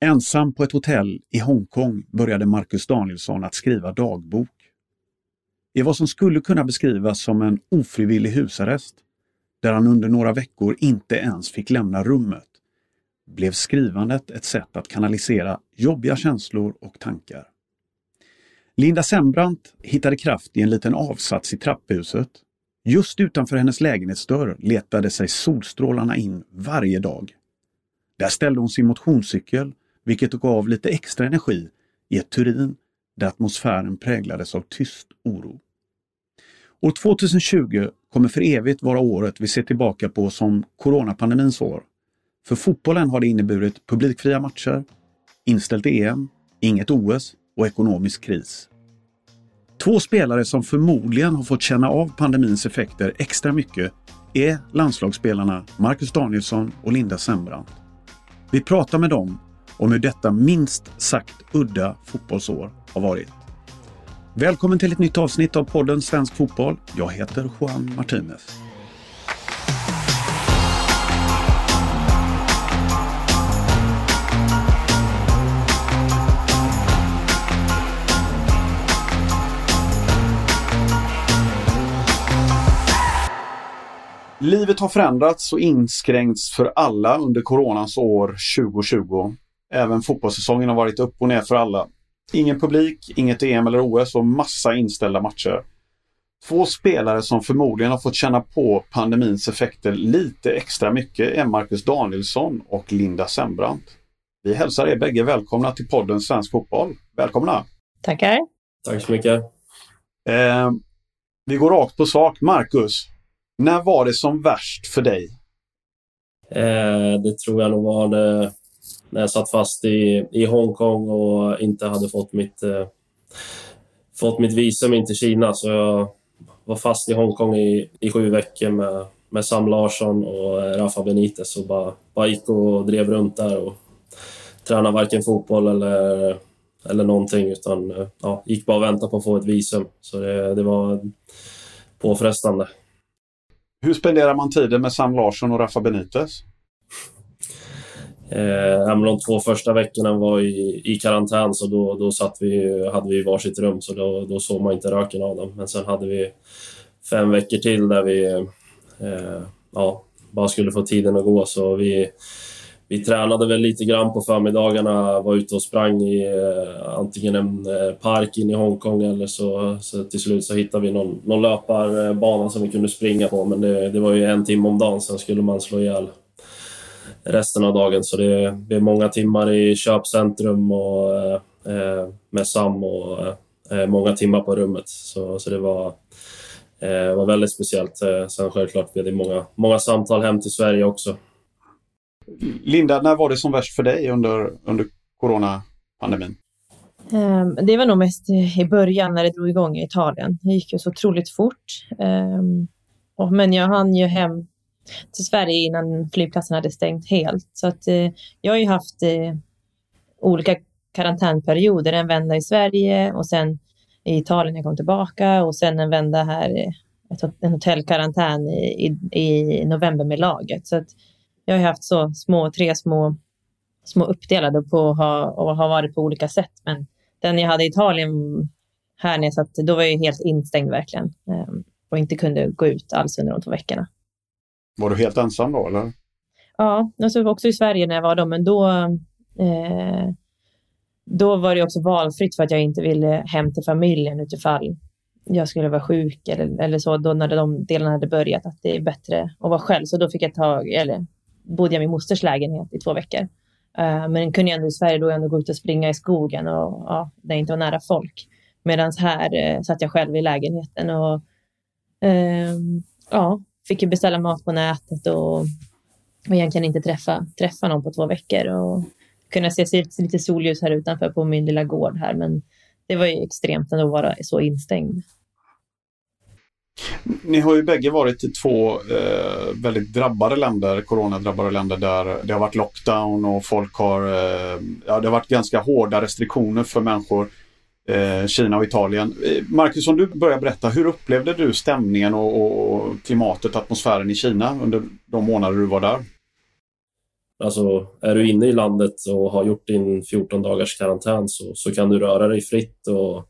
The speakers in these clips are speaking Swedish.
Ensam på ett hotell i Hongkong började Marcus Danielsson att skriva dagbok. I vad som skulle kunna beskrivas som en ofrivillig husarrest, där han under några veckor inte ens fick lämna rummet, blev skrivandet ett sätt att kanalisera jobbiga känslor och tankar. Linda Sembrant hittade kraft i en liten avsats i trapphuset. Just utanför hennes lägenhetsdörr letade sig solstrålarna in varje dag. Där ställde hon sin motionscykel, vilket gav lite extra energi i ett Turin där atmosfären präglades av tyst oro. År 2020 kommer för evigt vara året vi ser tillbaka på som coronapandemins år. För fotbollen har det inneburit publikfria matcher, inställt EM, inget OS och ekonomisk kris. Två spelare som förmodligen har fått känna av pandemins effekter extra mycket är landslagsspelarna Marcus Danielsson och Linda Sembrant. Vi pratar med dem om hur detta minst sagt udda fotbollsår har varit. Välkommen till ett nytt avsnitt av podden Svensk Fotboll. Jag heter Juan Martinez. Livet har förändrats och inskränkts för alla under coronans år 2020. Även fotbollssäsongen har varit upp och ner för alla. Ingen publik, inget EM eller OS och massa inställda matcher. Två spelare som förmodligen har fått känna på pandemins effekter lite extra mycket är Marcus Danielsson och Linda Sembrant. Vi hälsar er bägge välkomna till podden Svensk Fotboll. Välkomna! Tackar! Tack så mycket! Eh, vi går rakt på sak. Marcus, när var det som värst för dig? Eh, det tror jag nog var när, när jag satt fast i, i Hongkong och inte hade fått mitt, eh, fått mitt visum in till Kina. Så jag var fast i Hongkong i, i sju veckor med, med Sam Larsson och eh, Rafa Benitez och bara, bara gick och drev runt där och tränade varken fotboll eller, eller någonting utan eh, ja, gick bara och väntade på att få ett visum. Så det, det var påfrestande. Hur spenderar man tiden med Sam Larsson och Rafa Benitez? Eh, de två första veckorna var i, i karantän så då, då satt vi, hade vi varsitt rum så då, då såg man inte röken av dem. Men sen hade vi fem veckor till där vi eh, ja, bara skulle få tiden att gå. Så vi, vi tränade väl lite grann på förmiddagarna, var ute och sprang i eh, antingen en eh, park in i Hongkong eller så, så till slut så hittade vi någon, någon löparbana som vi kunde springa på. Men det, det var ju en timme om dagen, sen skulle man slå ihjäl resten av dagen. Så det, är många timmar i köpcentrum och eh, med Sam och eh, många timmar på rummet. Så, så det var, eh, var väldigt speciellt. Eh, sen självklart blev det många, många samtal hem till Sverige också. Linda, när var det som värst för dig under, under coronapandemin? Um, det var nog mest i början när det drog igång i Italien. Det gick ju så otroligt fort. Och, men jag hann ju hem till Sverige innan flygplatsen hade stängt helt. Så att, eh, jag har ju haft eh, olika karantänperioder. En vända i Sverige och sen i Italien när jag kom tillbaka och sen en vända här, eh, ett, en hotellkarantän i, i, i november med laget. Så att, jag har haft så små, tre små, små uppdelade på att ha, och har varit på olika sätt. Men den jag hade i Italien här nere, så att då var jag helt instängd verkligen eh, och inte kunde gå ut alls under de två veckorna. Var du helt ensam då eller? Ja, alltså också i Sverige när jag var då, men då, eh, då var det också valfritt för att jag inte ville hem till familjen utifall jag skulle vara sjuk eller, eller så, då när de delarna hade börjat, att det är bättre att vara själv. Så då fick jag ta, eller bodde jag i min mosters lägenhet i två veckor. Uh, men kunde jag ändå i Sverige då ändå gå ut och springa i skogen och ja, där jag inte var nära folk. Medan här uh, satt jag själv i lägenheten och uh, ja, fick ju beställa mat på nätet och, och egentligen inte träffa, träffa någon på två veckor. Och kunna se lite solljus här utanför på min lilla gård här. Men det var ju extremt ändå att vara så instängd. Ni har ju bägge varit i två eh, väldigt drabbade länder, coronadrabbade länder där det har varit lockdown och folk har, eh, ja det har varit ganska hårda restriktioner för människor. Eh, Kina och Italien. Eh, Marcus, om du börjar berätta, hur upplevde du stämningen och, och, klimatet, atmosfären i Kina under de månader du var där? Alltså, är du inne i landet och har gjort din 14 dagars karantän så, så kan du röra dig fritt och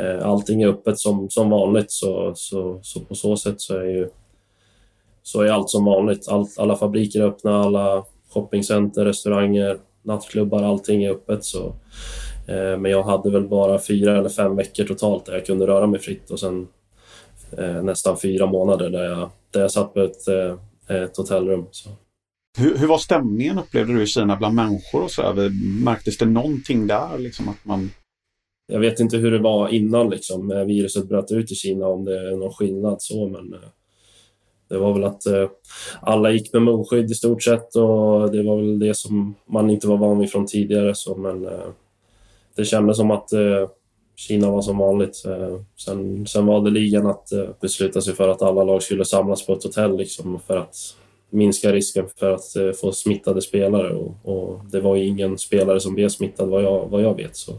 eh, allting är öppet som, som vanligt. Så, så, så på så sätt så är, ju, så är allt som vanligt. All, alla fabriker är öppna, alla shoppingcenter, restauranger, nattklubbar, allting är öppet. Så, men jag hade väl bara fyra eller fem veckor totalt där jag kunde röra mig fritt och sen eh, nästan fyra månader där jag, där jag satt på ett, eh, ett hotellrum. Så. Hur, hur, var stämningen upplevde du i Kina bland människor och så? Här? Märktes det någonting där? Liksom att man... Jag vet inte hur det var innan liksom, viruset bröt ut i Kina, om det är någon skillnad så, men eh, det var väl att eh, alla gick med munskydd i stort sett och det var väl det som man inte var van vid från tidigare. Så, men eh, det kändes som att eh, Kina var som vanligt. Eh, sen, sen valde ligan att eh, besluta sig för att alla lag skulle samlas på ett hotell liksom, för att minska risken för att eh, få smittade spelare och, och, det var ju ingen spelare som blev smittad vad jag, vad jag vet. Så.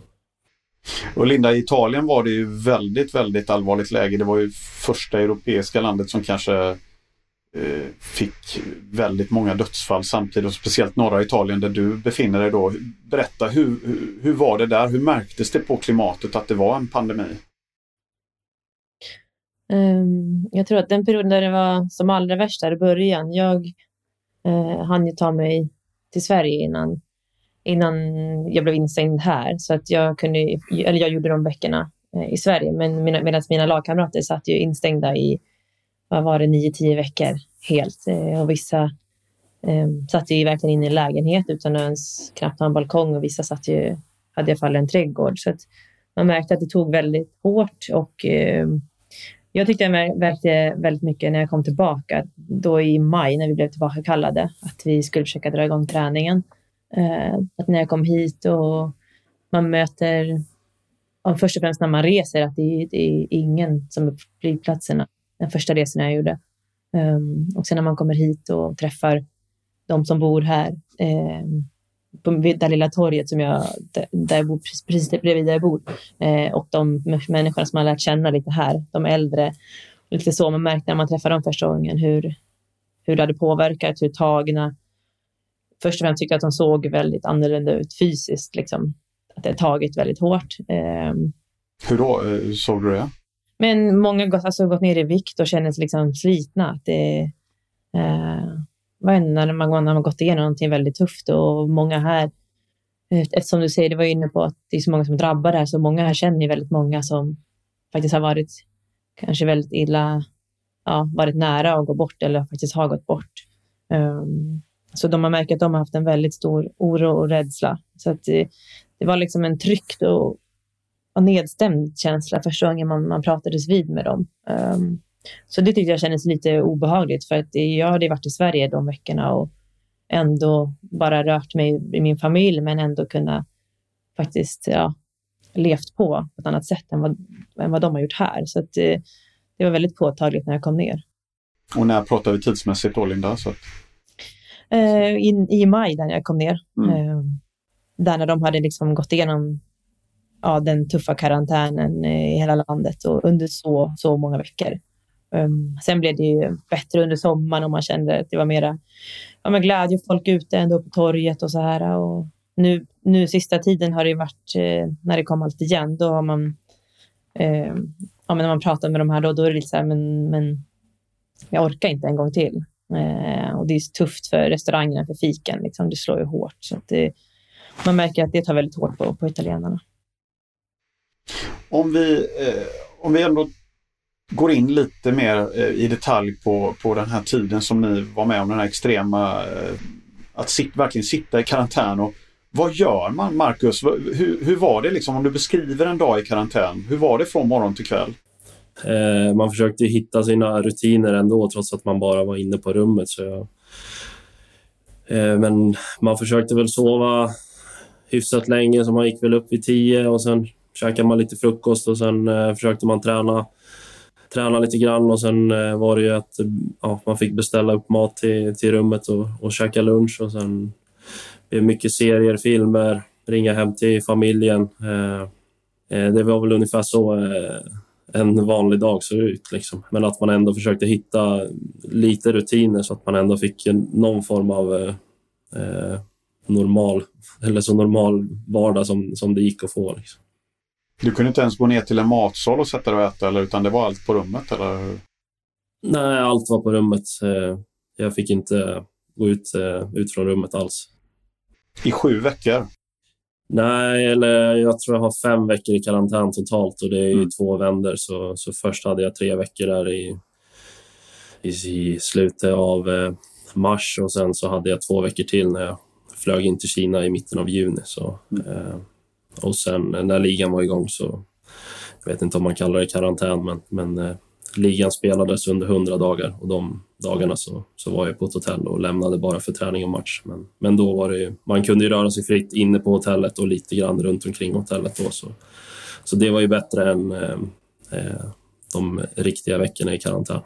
Och Linda, i Italien var det ju väldigt, väldigt allvarligt läge. Det var ju första europeiska landet som kanske Eh, fick väldigt många dödsfall samtidigt och speciellt norra Italien där du befinner dig då. Berätta, hur, hur, hur var det där? Hur märktes det på klimatet att det var en pandemi? Um, jag tror att den perioden där det var som allra värst där i början, jag uh, hann ju ta mig till Sverige innan, innan jag blev instängd här. Så att jag, kunde, eller jag gjorde de veckorna uh, eh, i Sverige, men mina, medan mina lagkamrater satt ju instängda i, vad var det, nio, tio veckor helt. Eh, och vissa um, satt ju verkligen inne i lägenhet utan att ens knappt ha en balkong och vissa satt ju, hade i alla fall en trädgård. Så att man märkte att det tog väldigt hårt och um, jag tyckte jag märkte väldigt mycket när jag kom tillbaka, då i maj när vi blev tillbaka kallade, att vi skulle försöka dra igång träningen. Eh, att när jag kom hit och man möter, och först och främst när man reser, att det är, det är ingen som är på flygplatserna. Den första resan jag gjorde. Um, och sen när man kommer hit och träffar de som bor här. Um, på det lilla torget som jag, där jag bor, precis bredvid där jag bor. Eh, och de människorna som man lärt känna lite här, de äldre. Lite så man märkte när man träffade dem första gången hur, hur det hade påverkat, hur tagna. Först och främst tyckte jag att de såg väldigt annorlunda ut fysiskt, liksom. Att det tagit väldigt hårt. Eh, hur då eh, såg du det? Men många har alltså, gått ner i vikt och känner sig liksom slitna. det, eh, när man, när man har gått igenom någonting väldigt tufft och många här, eh, eftersom du säger, det var inne på att det är så många som drabbar det här, så många här känner ju väldigt många som faktiskt har varit kanske väldigt illa, ja, varit nära att gå bort eller faktiskt har gått bort. Um, så de har märkt att de har haft en väldigt stor oro och rädsla. Så att det, det var liksom en tryckt och, och nedstämd känsla första gången man, man pratades vid med dem. Um, så det tyckte jag kändes lite obehagligt för att jag hade varit i Sverige de veckorna och ändå bara rört mig i min familj men ändå kunna faktiskt ja, levt på ett annat sätt än vad, än vad de har gjort här. Så att det, det var väldigt påtagligt när jag kom ner. Och när pratar vi tidsmässigt då, Linda? Så att... eh, i, I maj när jag kom ner. Mm. Eh, där när de hade liksom gått igenom ja, den tuffa karantänen eh, i hela landet och under så, så många veckor. Um, sen blev det ju bättre under sommaren och man kände att det var mera ja, men glädje och folk ute ändå på torget och så här. Och nu, nu sista tiden har det varit, eh, när det kom allt igen, då har man, eh, ja, men när man pratar med de här då, då är det lite så här, men, men jag orkar inte en gång till. Eh, och det är tufft för restaurangerna, för fiken, liksom, det slår ju hårt. Så det, man märker att det tar väldigt hårt på, på italienarna. Om vi, eh, om vi ändå går in lite mer eh, i detalj på, på den här tiden som ni var med om, den här extrema, eh, att sit, verkligen sitta i karantän. Och vad gör man, Marcus? Hur, hur var det liksom, om du beskriver en dag i karantän? Hur var det från morgon till kväll? Eh, man försökte hitta sina rutiner ändå, trots att man bara var inne på rummet. Så jag, eh, men man försökte väl sova hyfsat länge, så man gick väl upp vid tio och sen käkade man lite frukost och sen eh, försökte man träna träna lite grann och sen eh, var det ju att ja, man fick beställa upp mat till, till rummet och, och käka lunch och sen blev mycket serier, filmer, ringa hem till familjen. Eh, eh, det var väl ungefär så eh, en vanlig dag såg ut. Liksom. Men att man ändå försökte hitta lite rutiner så att man ändå fick någon form av eh, eh, normal, eller så normal vardag som, som det gick att få. Liksom. Du kunde inte ens gå ner till en matsal och sätta dig och äta, eller, utan det var allt på rummet? Eller? Nej, allt var på rummet. Eh, jag fick inte gå ut, eh, ut från rummet alls. I sju veckor? Nej, eller jag tror jag har fem veckor i karantän totalt och det är mm. två vänder. Så, så först hade jag tre veckor där i, i, i slutet av eh, mars och sen så hade jag två veckor till när jag flög in till Kina i mitten av juni. Så, mm. eh, och sen eh, när ligan var igång så, jag vet inte om man kallar det karantän, men, men eh, ligan spelades under 100 dagar och de dagarna så, så var jag på ett hotell och lämnade bara för träning och match. Men, men då var det ju, man kunde ju röra sig fritt inne på hotellet och lite grann runt omkring hotellet då. Så, så det var ju bättre än eh, eh de riktiga veckorna i karantän.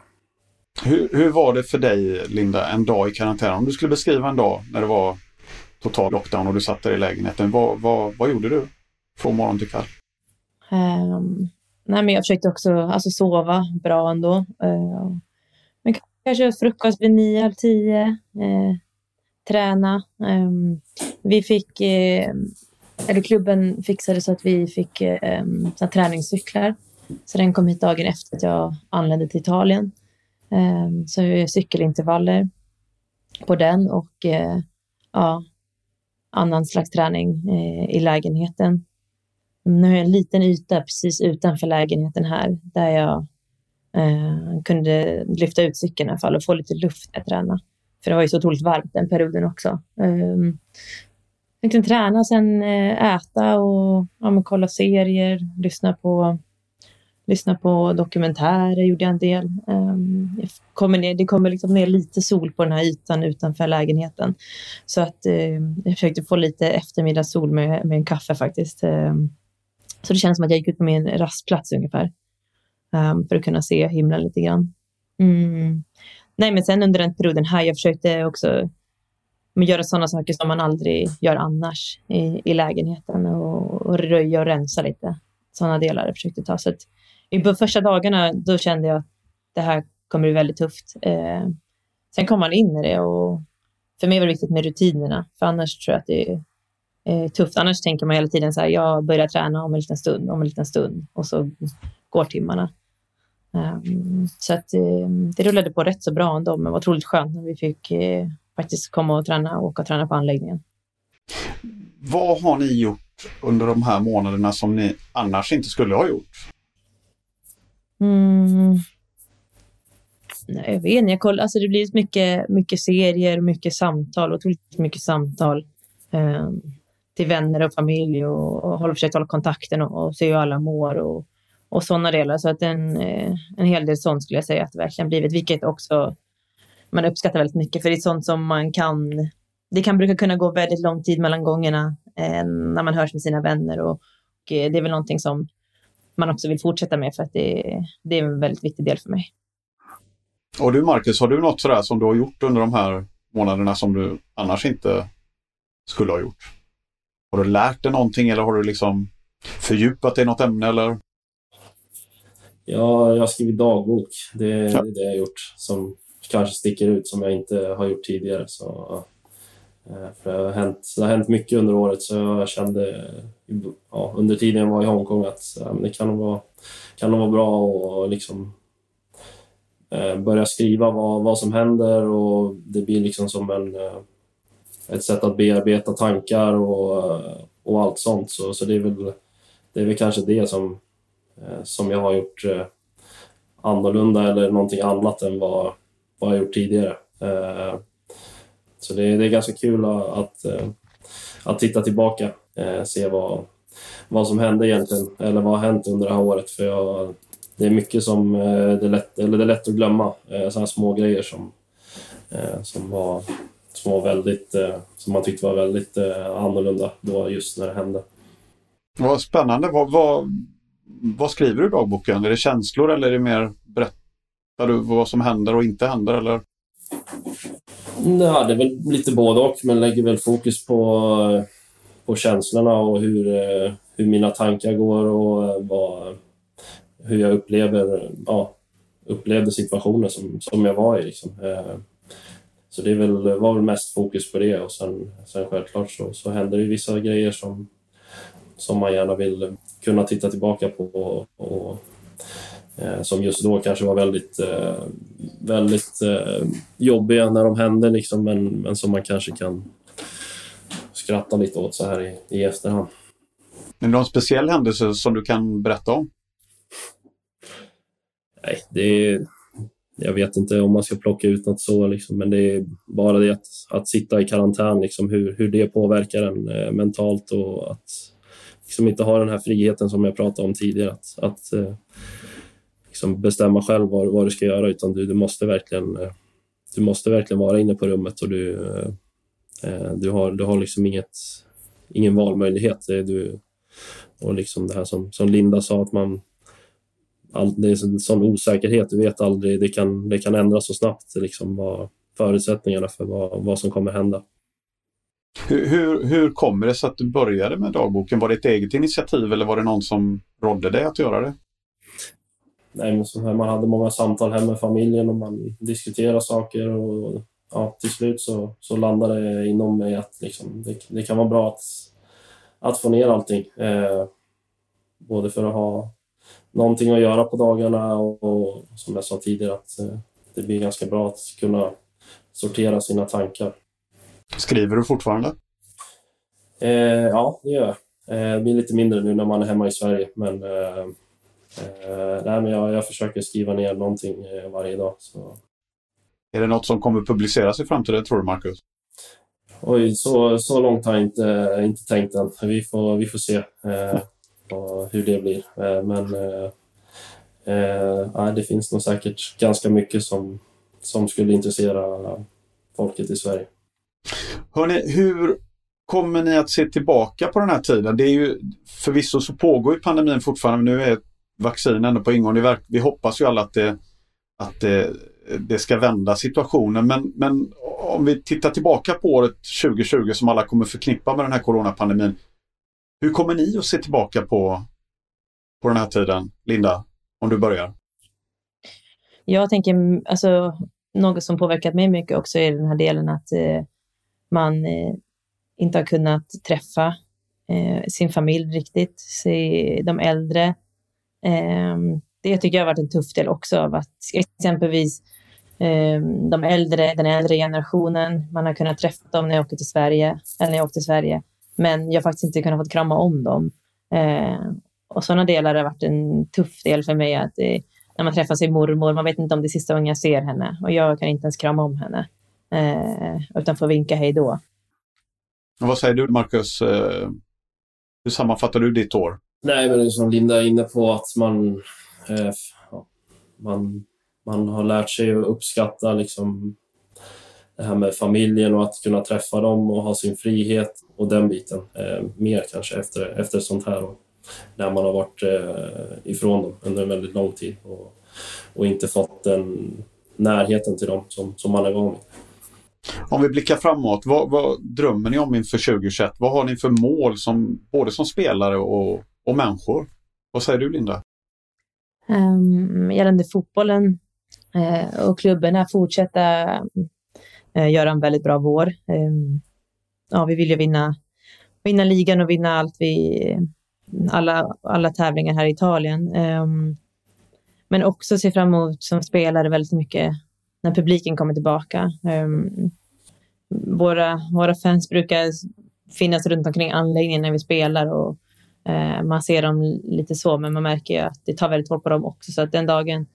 Hur, hur var det för dig, Linda, en dag i karantän? Om du skulle beskriva en dag när det var total lockdown och du satt där i lägenheten, vad, vad, vad gjorde du från morgon till kväll? Um, nej, men jag försökte också alltså, sova bra ändå. Uh, men kanske frukost vid nio, halv tio. Uh, träna. Um, vi fick, uh, eller klubben fixade så att vi fick um, träningscyklar. Så den kom hit dagen efter att jag anlände till Italien. Um, så cykelintervaller på den och eh, ja, annan slags träning i lägenheten. Nu har jag en liten yta precis utanför lägenheten här där jag eh, kunde lyfta ut cykeln i alla fall och få lite luft att träna. För det var ju så otroligt varmt den perioden också. Um, jag kunde träna och sen eh, äta och ja, kolla serier, lyssna på lyssna på dokumentärer gjorde jag en del. Um, kommer ner, det kommer liksom ner lite sol på den här ytan utanför lägenheten. Så att um, jag försökte få lite eftermiddagssol med, med en kaffe faktiskt. Um, så det känns som att jag gick ut på min rastplats ungefär. för att kunna se himlen lite grann. Mm. Nej, men sen under den perioden här, jag försökte också göra sådana saker som man aldrig gör annars i, i lägenheten och, och röja och rensa lite. Sådana delar jag försökte ta. Så att på första dagarna då kände jag att det här kommer bli väldigt tufft. Eh, sen kom man in i det och för mig var det viktigt med rutinerna, för annars tror jag att det är tufft. Annars tänker man hela tiden så här, jag börjar träna om en liten stund, om en liten stund och så går timmarna. Um, så att uh, det rullade på rätt så bra ändå, men var otroligt skönt när vi fick uh, faktiskt komma och träna och åka och träna på anläggningen. Vad har ni gjort under de här månaderna som ni annars inte skulle ha gjort? Mm. Nej, jag vet inte. Jag koll, alltså det blir mycket, mycket serier, mycket samtal, otroligt mycket samtal eh, till vänner och familj och, och håller, försökt hålla kontakten och, och se hur alla mår och, och sådana delar. Så att en, eh, en hel del sånt skulle jag säga att det verkligen blivit, vilket också man uppskattar väldigt mycket, för det är sånt som man kan det kan brukar kunna gå väldigt lång tid mellan gångerna eh, när man hörs med sina vänner och, och eh, det är väl någonting som man också vill fortsätta med för att det, det är en väldigt viktig del för mig. Och du Marcus, har du något sådär som du har gjort under de här månaderna som du annars inte skulle ha gjort? Har du lärt dig någonting eller har du liksom fördjupat dig i något ämne eller? Ja, jag har skrivit dagbok. Det, ja. det är det jag har gjort som kanske sticker ut som jag inte har gjort tidigare. Så Eh, för det har, hänt, det har hänt mycket under året så jag kände ja, under tiden jag var i Hongkong att ja, det kan nog vara, kan nog vara bra att liksom, eh, börja skriva vad, vad som händer och det blir liksom som en, eh, ett sätt att bearbeta tankar och, och allt sånt. Så, så det, är väl, det är väl kanske det som, eh, som jag har gjort eh, annorlunda eller någonting annat än vad, vad jag gjort tidigare. Eh, så det, det är ganska kul att, att titta tillbaka, och se vad, vad som hände egentligen, eller vad har hänt under det här året. För jag, det är mycket som det är lätt, eller det är lätt att glömma, sådana små grejer som, som, var, som, var väldigt, som man tyckte var väldigt annorlunda då just när det hände. Vad spännande. Vad, vad, vad skriver du i dagboken? Är det känslor eller är det mer berättar du vad som händer och inte händer? Eller? Ja, det är väl lite både och, men lägger väl fokus på, på känslorna och hur, hur mina tankar går och vad, hur jag upplever, ja, upplevde situationen som, som jag var i. Liksom. Så det väl, var väl mest fokus på det och sen, sen självklart så, så händer det vissa grejer som, som man gärna vill kunna titta tillbaka på och, och eh, som just då kanske var väldigt, eh, väldigt eh, jobbiga när de hände liksom, men, men som man kanske kan skratta lite åt så här i, i efterhand. Är det någon speciell händelse som du kan berätta om? Nej, det är, jag vet inte om man ska plocka ut något så, liksom, men det är bara det att, att sitta i karantän, liksom, hur, hur det påverkar en eh, mentalt och att liksom inte ha den här friheten som jag pratade om tidigare. Att, att eh, liksom bestämma själv vad, vad du ska göra, utan du, du, måste verkligen, eh, du måste verkligen vara inne på rummet och du, eh, eh du har, du har liksom inget, ingen valmöjlighet. Det, du, och liksom det här som, som Linda sa, att man all, det är en sån osäkerhet. Du vet aldrig, det kan, det kan ändras så snabbt liksom vad, förutsättningarna för vad, vad som kommer hända. Hur, hur, hur kommer det sig att du började med dagboken? Var det ett eget initiativ eller var det någon som rådde dig att göra det? Nej, men så här, man hade många samtal hem med familjen och man diskuterade saker och ja, till slut så, så landade det inom mig att liksom, det, det kan vara bra att, att få ner allting. Eh, både för att ha någonting att göra på dagarna och, som jag sa tidigare att eh, det blir ganska bra att kunna sortera sina tankar. Skriver du fortfarande? Eh, ja, det gör jag. Eh, det blir lite mindre nu när man är hemma i Sverige, men, eh, eh nej, men jag, jag försöker skriva ner någonting eh, varje dag. Så. Är det något som kommer publiceras i framtiden, tror du, Marcus? Oj, så, så långt har jag inte, inte tänkt än. Vi får, vi får se. Eh, och hur det blir. Eh, men eh, eh, det finns nog säkert ganska mycket som, som skulle intressera folket i Sverige. Hörrni, hur kommer ni att se tillbaka på den här tiden? Det är ju, förvisso så pågår ju pandemin fortfarande, men nu är vaccin ändå på ingång. Vi hoppas ju alla att det, att det, det ska vända situationen. Men, men om vi tittar tillbaka på året 2020 som alla kommer förknippa med den här coronapandemin. Hur kommer ni att se tillbaka på, på den här tiden? Linda, om du börjar. Jag tänker, alltså, något som påverkat mig mycket också är den här delen att eh, man eh, inte har kunnat träffa eh, sin familj riktigt, se de äldre. Ehm, det tycker jag har varit en tuff del också av att exempelvis ehm, de äldre, den äldre generationen, man har kunnat träffa dem när jag åkte till Sverige, eller när jag åkte till Sverige. Men jag har faktiskt inte kunnat få krama om dem. Eh, och sådana delar har varit en tuff del för mig. Att eh, när man träffar sin mormor, man vet inte om det är sista gången jag ser henne. Och jag kan inte ens krama om henne. Eh, utan får vinka hej då. Och vad säger du Marcus? Eh, hur sammanfattar du ditt år? Nej, men det är som Linda är inne på att man, eh, man, man har lärt sig att uppskatta liksom det här med familjen och att kunna träffa dem och ha sin frihet och den biten. Eh, mer kanske efter, efter sånt här och när man har varit eh, ifrån dem under en väldigt lång tid och, och inte fått den närheten till dem som, som man är van vid. Om vi blickar framåt, vad, vad drömmer ni om inför 2021? Vad har ni för mål som, både som spelare och, och människor? Vad säger du Linda? Um, gällande fotbollen uh, och klubbarna fortsätta uh, Eh, göra en väldigt bra vår. Ehm, ja, vi vill ju vinna, vinna ligan och vinna allt vi, alla, alla tävlingar här i Italien. Ehm, men också se fram emot som spelare väldigt mycket när publiken kommer tillbaka. Ehm, våra, våra fans brukar finnas runt omkring anläggningen när vi spelar och eh, man ser dem lite så, men man märker ju att det tar väldigt hårt på dem också. Så att den dagen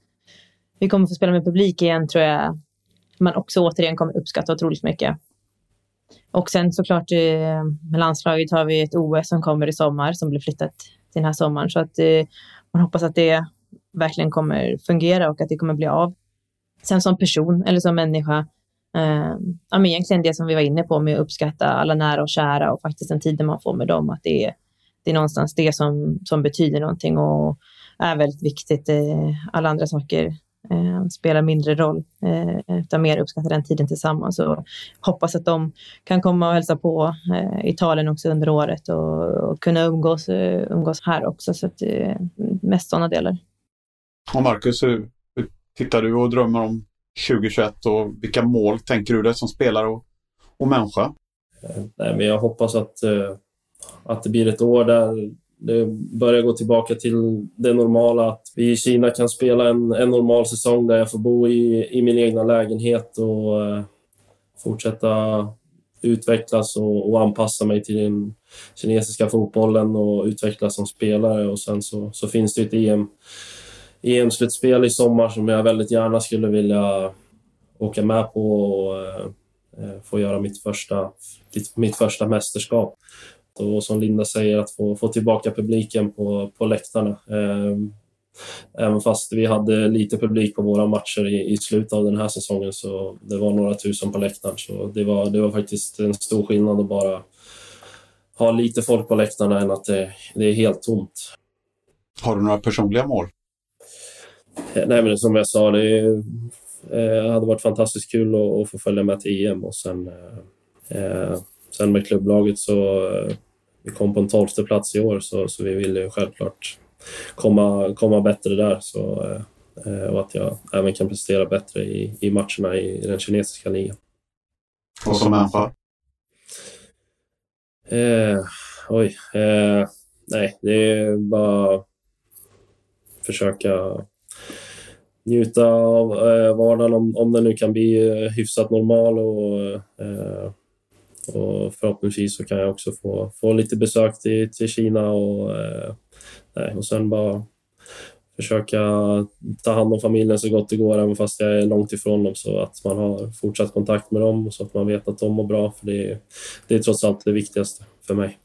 vi kommer få spela med publik igen tror jag man också återigen kommer uppskatta otroligt mycket. Och sen såklart eh, med landslaget har vi ett OS som kommer i sommar som blir flyttat till den här sommaren. Så att eh, man hoppas att det verkligen kommer fungera och att det kommer bli av. Sen som person eller som människa, eh, ja, men egentligen det som vi var inne på med att uppskatta alla nära och kära och faktiskt den tiden man får med dem, att det är, det är någonstans det som, som betyder någonting och är väldigt viktigt. Eh, alla andra saker spelar mindre roll, eh, utan mer uppskattar den tiden tillsammans. Och hoppas att de kan komma och hälsa på eh, Italien också under året och, och kunna umgås, eh, umgås här också. Så att, eh, mest sådana delar. Och Marcus, hur, tittar du och drömmer om 2021 och vilka mål tänker du dig som spelare och, och människa? Nej, men jag hoppas att, eh, att det blir ett år där det börjar gå tillbaka till det normala. Att vi i Kina kan spela en, en normal säsong där jag får bo i, i min egna lägenhet och eh, fortsätta utvecklas och, och, anpassa mig till den kinesiska fotbollen och utvecklas som spelare. Och sen så, så finns det ett EM, EM-slutspel i sommar som jag väldigt gärna skulle vilja åka med på och eh, eh få göra mitt första, mitt första mästerskap. Och som Linda säger, att få, få tillbaka publiken på, på läktarna. Eh, Även fast vi hade lite publik på våra matcher i, i slutet av den här säsongen så det var några tusen på läktaren. Så det var, det var faktiskt en stor skillnad att bara ha lite folk på läktarna än att det, det är helt tomt. Har du några personliga mål? Eh, nej, men som jag sa, det eh, hade varit fantastiskt kul att, att, få följa med till EM och sen, eh, eh, sen med klubblaget så eh, vi kom på en tolfte plats i år så, så vi ville självklart komma, komma bättre där. Så, eh, och att jag även kan prestera bättre i, i matcherna i, den kinesiska ligan. Och som människa? Eh, oj. Eh, nej, det är bara försöka njuta av eh, vardagen om, om den nu kan bli eh, hyfsat normal och, eh, och förhoppningsvis så kan jag också få, få lite besök till, till Kina och eh, Nej, och sen bara försöka ta hand om familjen så gott det går, även fast jag är långt ifrån dem, så att man har fortsatt kontakt med dem och så att man vet att de mår bra, för det är, det är trots allt det viktigaste för mig.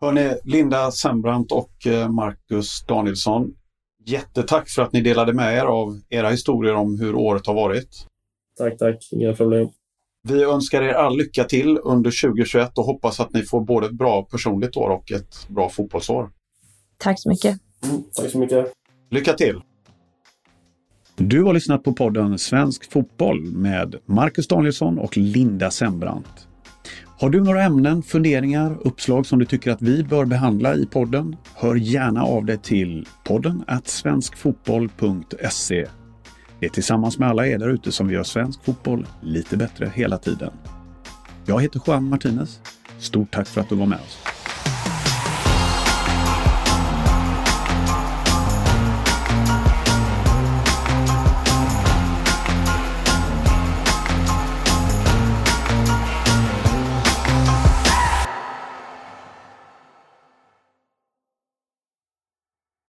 Hörni, Linda Sembrant och eh, Marcus Danielsson, jättetack för att ni delade med er av era historier om hur året har varit. Tack, tack. Inga problem. Vi önskar er all lycka till under 2021 och hoppas att ni får både ett bra personligt år och ett bra fotbollsår. Tack så mycket. Mm, tack så mycket. Lycka till! Du har lyssnat på podden Svensk fotboll med Marcus Danielsson och Linda Sembrant. Har du några ämnen, funderingar, uppslag som du tycker att vi bör behandla i podden? Hör gärna av dig till podden svenskfotboll.se det är tillsammans med alla er där ute som vi gör svensk fotboll lite bättre hela tiden. Jag heter Juan Martinez. Stort tack för att du var med oss.